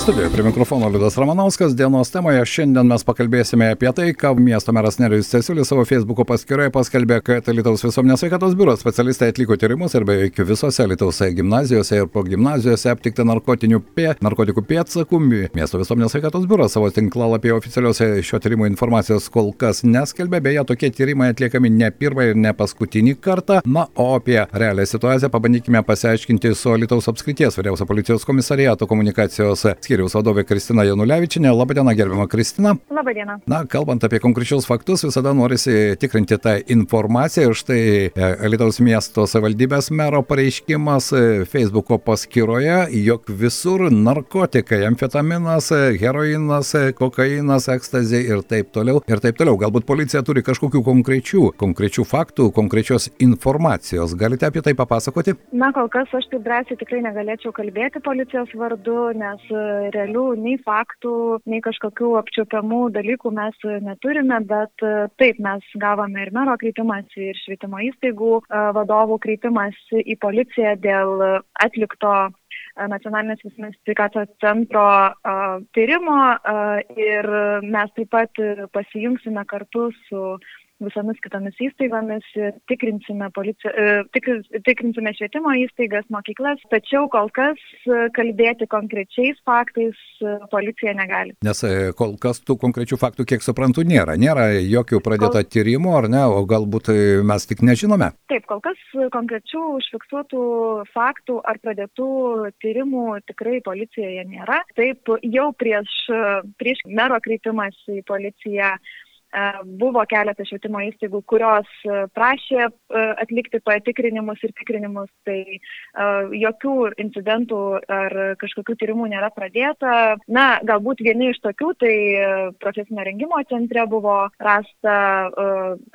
Studijoje prie mikrofono Liudas Ramanauskas. Dienos temoje šiandien mes pakalbėsime apie tai, ką miesto meras Nerijus Cesiulis savo Facebook'o paskyroje paskelbė, kad Lietuvos visuomenės sveikatos biuro specialistai atliko tyrimus ir beveik visose Lietuvos gimnazijose ir po gimnazijose aptikta pė, narkotikų pėdsakų. Miesto visuomenės sveikatos biuras savo tinklalapyje oficialiuose šio tyrimo informacijos kol kas neskelbė, beje, tokie tyrimai atliekami ne pirmą ir ne paskutinį kartą. Na, o apie realią situaciją pabandykime pasiaiškinti su Lietuvos apskrities vyriausio policijos komisariato komunikacijos skyriaus vadovė Kristina Janulevičinė. Labadiena, gerbiama Kristina. Labadiena. Na, kalbant apie konkrečius faktus, visada norisi tikrinti tą informaciją ir štai e, Lietuvos miesto savivaldybės mero pareiškimas e, Facebook'o paskyroje, jog visur narkotikai, amfetaminas, e, heroinas, kokainas, ekstazė ir taip toliau. Ir taip toliau. Galbūt policija turi kažkokių konkrečių, konkrečių faktų, konkrečios informacijos. Galite apie tai papasakoti? Na, kol kas aš taip drąsiai tikrai negalėčiau kalbėti policijos vardu, nes realių nei faktų, nei kažkokių apčiopiamų dalykų mes neturime, bet e, taip mes gavome ir mero kreipimąsi, ir švietimo įstaigų e, vadovų kreipimąsi į policiją dėl atlikto e, nacionalinės visuomenės sveikatos centro tyrimo ir mes taip pat pasijungsime kartu su visomis kitomis įstaigomis, tikrinsime, policija, e, tikr, tikrinsime švietimo įstaigas, mokyklas, tačiau kol kas e, kalbėti konkrečiais faktais e, policija negali. Nes kol kas tų konkrečių faktų, kiek suprantu, nėra. Nėra jokių pradėta kol... tyrimų, ar ne, o galbūt mes tik nežinome. Taip, kol kas konkrečių užfiksuotų faktų ar pradėtų tyrimų tikrai policijoje nėra. Taip, jau prieš, prieš mero kreipimas į policiją buvo keletas švietimo įstaigų, kurios e, prašė e, atlikti patikrinimus ir tikrinimus, tai jokių incidentų ar kažkokių tyrimų nėra pradėta. Na, galbūt vieni iš tokių, tai profesinio rengimo centre buvo rasta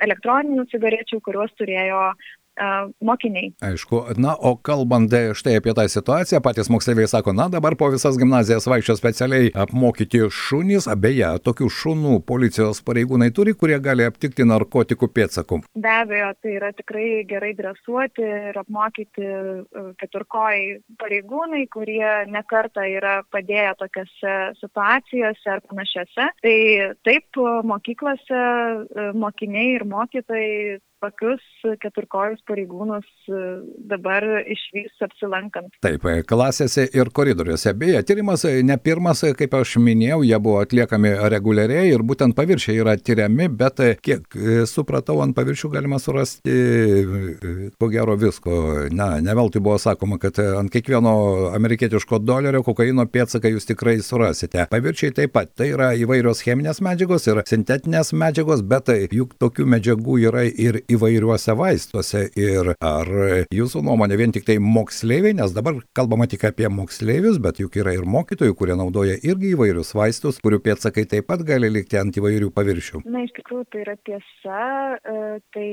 elektroninių cigarečių, kuriuos turėjo mokiniai. Aišku, na, o kalbant štai apie tą situaciją, patys moksleiviai sako, na, dabar po visas gimnazijas vaikščio specialiai apmokyti šunys, abeje, tokių šunų policijos pareigūnai turi, kurie gali aptikti narkotikų pėdsakų. Be abejo, tai yra tikrai gerai dresuoti ir apmokyti keturkojai pareigūnai, kurie nekarta yra padėję tokiose situacijose ar panašiose. Tai taip, mokyklose mokiniai ir mokytojai tokius keturkojus pareigūnus e, dabar išvys apsilankant. Taip, e, klasėse ir koridoriuose. Beje, tyrimas e, ne pirmas, kaip aš minėjau, jie buvo atliekami reguliariai ir būtent paviršiai yra tyriami, bet kiek supratau, ant paviršių galima surasti ko gero visko. Na, ne veltui buvo sakoma, kad ant kiekvieno amerikietiško dolerio kokaino pėdsaką jūs tikrai surasite. Paviršiai taip pat, tai yra įvairios cheminės medžiagos ir sintetinės medžiagos, bet juk tokių medžiagų yra ir įvairiuose vaistuose. Ir ar jūsų nuomonė vien tik tai moksleiviai, nes dabar kalbama tik apie moksleivius, bet juk yra ir mokytojų, kurie naudoja irgi įvairius vaistus, kurių pėtsakai taip pat gali likti ant įvairių paviršių. Na, iš tikrųjų tai yra tiesa. E, tai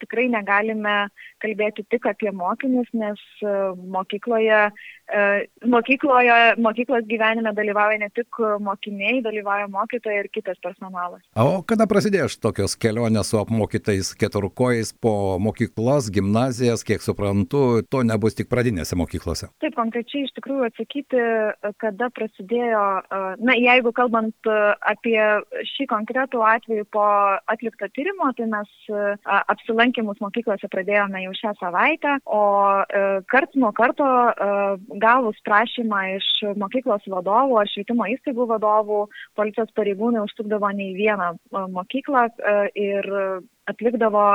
tikrai negalime kalbėti tik apie mokinius, nes e, mokykloje, e, mokykloje, mokyklos gyvenime dalyvauja ne tik mokiniai, dalyvauja mokytojai ir kitas personalas. O kada prasidės tokios kelionės su apmokytais keturkojais po mokyklas, gimnazijas, kiek suprantu, to nebus tik pradinėse mokyklose? Taip, konkrečiai iš tikrųjų atsakyti, kada prasidėjo, e, na, jeigu kalbant apie šį konkretų atvejį po atlikto tyrimo, tai mes apsilankėme lankymus mokyklose pradėjome jau šią savaitę, o e, kart nuo karto e, gavus prašymą iš mokyklos vadovų ar švietimo įstaigų vadovų, policijos pareigūnai užsukdavo ne į vieną e, mokyklą ir atlikdavo,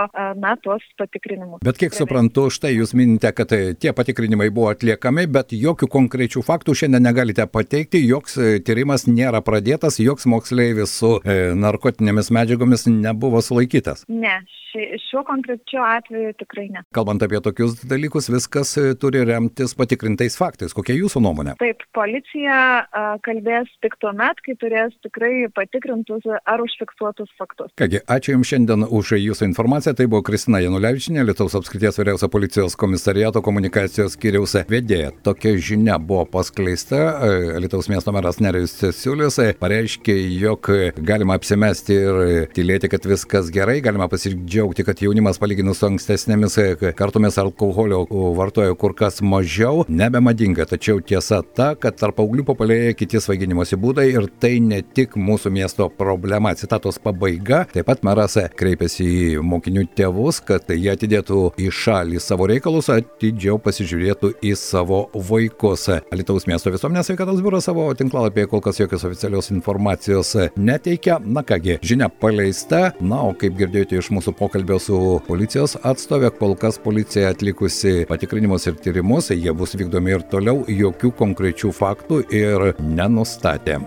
na, tuos patikrinimus. Bet kiek suprantu, štai jūs minite, kad e, tie patikrinimai buvo atliekami, bet jokių konkrečių faktų šiandien negalite pateikti, joks e, tyrimas nėra pradėtas, joks moksleivis su e, narkotinėmis medžiagomis nebuvo sulaikytas. Ne, ši, šiuo konkrečiu atveju tikrai ne. Kalbant apie tokius dalykus, viskas e, turi remtis patikrintais faktais. Kokia jūsų nuomonė? Taip, policija kalbės tik tuo met, kai turės tikrai patikrintus ar užfiksuotus faktus. Kągi, ačiū Jums šiandien už jūsų informaciją. Tai buvo Kristina Janulevičinė, Lietuvos apskrities vyriausio policijos komisariato komunikacijos skyriaus vedėja. Tokia žinia buvo paskleista. Lietuvos miesto meras Nerijus Cesiulis pareiškė, jog galima apsimesti ir tylėti, kad viskas gerai, galima pasidžiaugti, kad jaunimas palyginus su ankstesnėmis kartomis alkoholio vartoja kur kas mažiau, nebemadinga. Tačiau tiesa ta, kad tarp paauglių populiarėja kiti svaiginimosi būdai ir tai ne tik mūsų miesto problema. Citatos pabaiga. Taip pat meras kreipėsi į mokinių tėvus, kad jie atidėtų į šalį savo reikalus, atidžiau pasižiūrėtų į savo vaikus. Alitaus miesto visuomenės sveikatos biuro savo tinklalapyje kol kas jokios oficialios informacijos neteikia. Na kągi, žinia paleista. Na, o kaip girdėjote iš mūsų pokalbio su policijos atstovė, kol kas policija atlikusi patikrinimus ir tyrimus, jie bus vykdomi ir toliau, jokių konkrečių faktų ir nenustatė.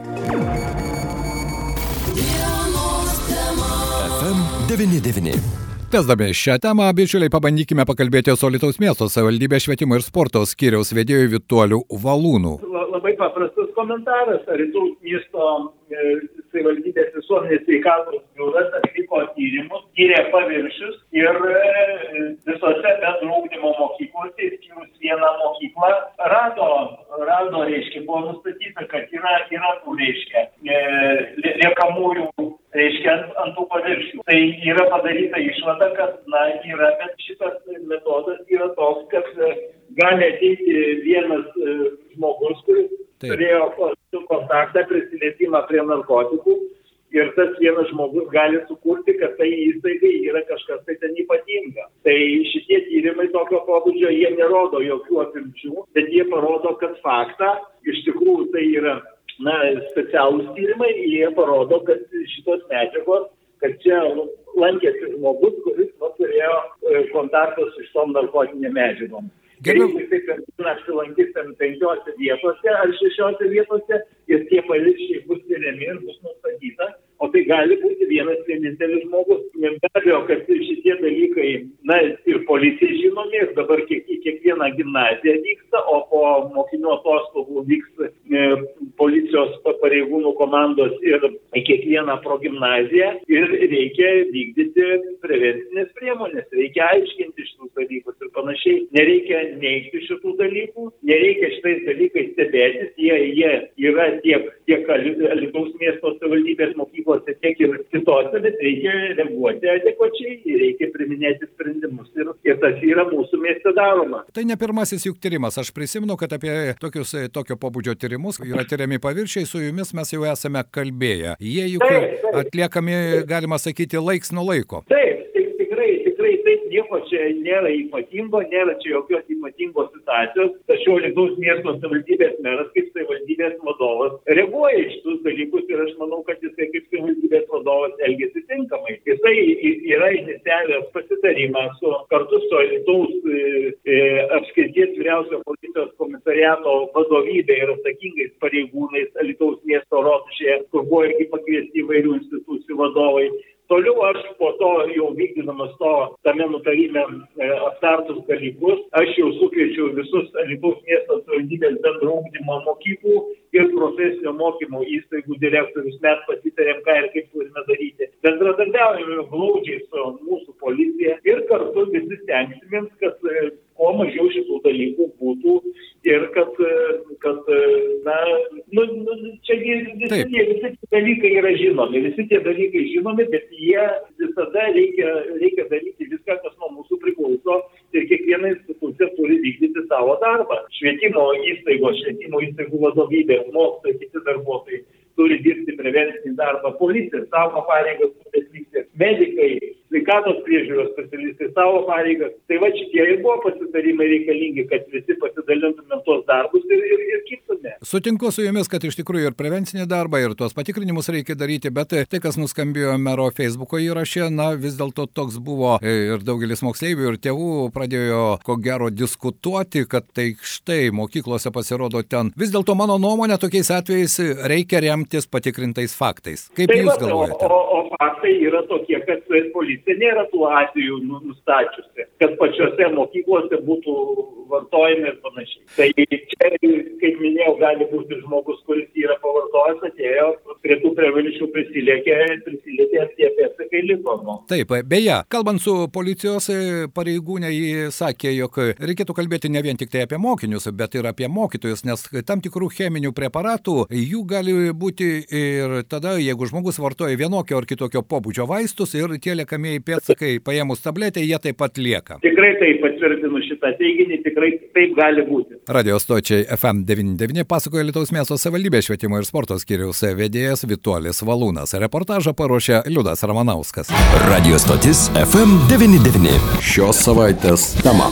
FM99. Tesdami šią temą, bičiuliai, pabandykime pakalbėti su Lietuvos miesto savivaldybės švietimo ir sporto skyriaus vedėjų Vituoliu Valūnu. Labai paprastas komentaras. Lietuvos miesto e, savivaldybės visuomenės sveikatos biuras atliko tyrimus, tyrė paviršius ir e, visose bendro ūkdymo mokyklose, išskyrus vieną mokyklą, rado, rado, reiškia, buvo nustatyta, kad yra, yra tų, reiškia, e, liekamųjų reiškia ant, ant tų paviršių. Tai yra padaryta išvada, kad, na, yra, bet šitas metodas yra toks, kad e, gali ateiti vienas e, žmogus, kuris Taip. turėjo kontaktą, prisilietimą prie narkotikų. Ir tas vienas žmogus gali sukurti, kad tai įstaigai yra kažkas tai ten ypatinga. Tai šitie tyrimai tokio pobūdžio, jie nerodo jokių apimčių, bet jie parodo, kad faktą iš tikrųjų tai yra na, specialūs tyrimai, jie parodo, kad šitos medžiagos, kad čia lankėsi žmogus, kuris nu, turėjo e, kontaktą su šitom narkotinėm medžiagom. Gerbiam. Tai jis taip apsilankys ten penkiose vietose ar šešiose vietose ir tie paviršiai bus tyriami ir bus nustatyta, o tai gali būti vienas vienintelis žmogus. Be abejo, kad šitie dalykai, na, ir policijai žinomi, ir dabar kiek, kiekvieną gimnaziją vyksta, o po mokinių atostogų vyks e, policijos pareigūnų komandos ir į kiekvieną progymnaziją ir reikia vykdyti prevencinės priemonės, reikia aiškinti šitus dalykus ir panašiai. Nereikia neigti šitų dalykų, nereikia šitais dalykais stebėtis, jie, jie yra tiek, tiek Lietuvos miesto savivaldybės mokyklose, tiek ir kitose, bet reikia reaguoti adekvačiai, reikia priminėti sprendimus ir, ir tas yra mūsų mieste daroma. Tai ne pirmasis juk tyrimas, aš prisimenu, kad apie tokius tokio pobūdžio tyrimus yra tyriami paviršiai, su jumis mes jau esame kalbėję. Jie juk taip, taip. atliekami, galima sakyti, laiks nuo laiko. Taip, taip, nieko čia nėra ypatingo, nėra čia jokios ypatingos situacijos, tačiau Lietuvos miesto savivaldybės meras kaip savivaldybės vadovas reaguoja iš šitus dalykus ir aš manau, kad jisai kaip savivaldybės vadovas elgesi tinkamai. Jisai yra inicijavęs pasitarimą su, kartu su Lietuvos e, e, apskaities vyriausio policijos komisariato vadovybė ir atsakingais pareigūnais Lietuvos miesto rotušėje, kur buvo irgi pakviesti įvairių institucijų vadovai. Toliau aš po to jau vykdydamas to tame nutarime e, aptartus dalykus, aš jau sukviečiau visus Lietuvos miesto savivaldybės bendro ūkdymo mokyklų ir profesinio mokymo įstaigų direktorius. Mes pasitarėm, ką ir kaip turime daryti. Bendradarbiaujame glaudžiai su mūsų policija ir kartu visi stengsimės, kad e, kuo mažiau šitų dalykų būtų ir kad, kad na, nu, nu, čia visi, Taip. visi tie dalykai yra žinomi, visi tie dalykai žinomi, bet jie visada reikia, reikia daryti viską, kas nuo mūsų priklauso ir kiekviena institucija turi vykdyti savo darbą. Švietimo įstaigos, švietimo įstaigų vadovybė, mokytojai, kiti darbuotojai turi dirbti prevencinį darbą, policija savo pareigas turi atlikti, medikai, sveikatos priežiūros specialistai savo pareigas. Tai va šitie ir buvo pasitarimai reikalingi, kad visi pasidalintumėm tuos darbus ir, ir, ir kitume. Sutinku su jumis, kad iš tikrųjų ir prevencinį darbą, ir tuos patikrinimus reikia daryti, bet tai, kas nuskambėjo mero Facebook'o įrašė, na vis dėlto toks buvo ir daugelis moksleivių ir tėvų pradėjo ko gero diskutuoti, kad tai štai mokyklose pasirodo ten. Vis dėlto mano nuomonė tokiais atvejais reikia remtis patikrintais faktais. Kaip tai jūs va, galvojate? O, o, o faktai yra tokie, kad policija nėra tų atvejų nu- nustačiusi, kad pačiose mokyklose būtų vartojami ir panašiai. Tai čia, kaip minėjau, gali būti žmogus, kuris yra pavartojęs, atėjo prie tų previršių prisiliekė, prisiliekė tie pėdsakai liko. Nu. Taip, beje, kalbant su policijos pareigūnė, ji sakė, jog reikėtų kalbėti ne vien tik tai apie mokinius, bet ir apie mokytojus, nes tam tikrų cheminių preparatų jų gali būti ir tada, jeigu žmogus vartoja vienokio ar kitokio pobūdžio vaistus ir tie liekamieji pėdsakai paėmus tabletę, jie taip pat lieka. Tikrai taip patvirtinu šitą teiginį, tikrai taip gali būti. Radio stočiai FM99 pasakoja Lietuvos miesto savivaldybės švietimo ir sporto skiriaus vedėjas Vituolis Valūnas. Reportažą paruošė Liudas Ramanauskas. Radio stotis FM99. Šios savaitės tema.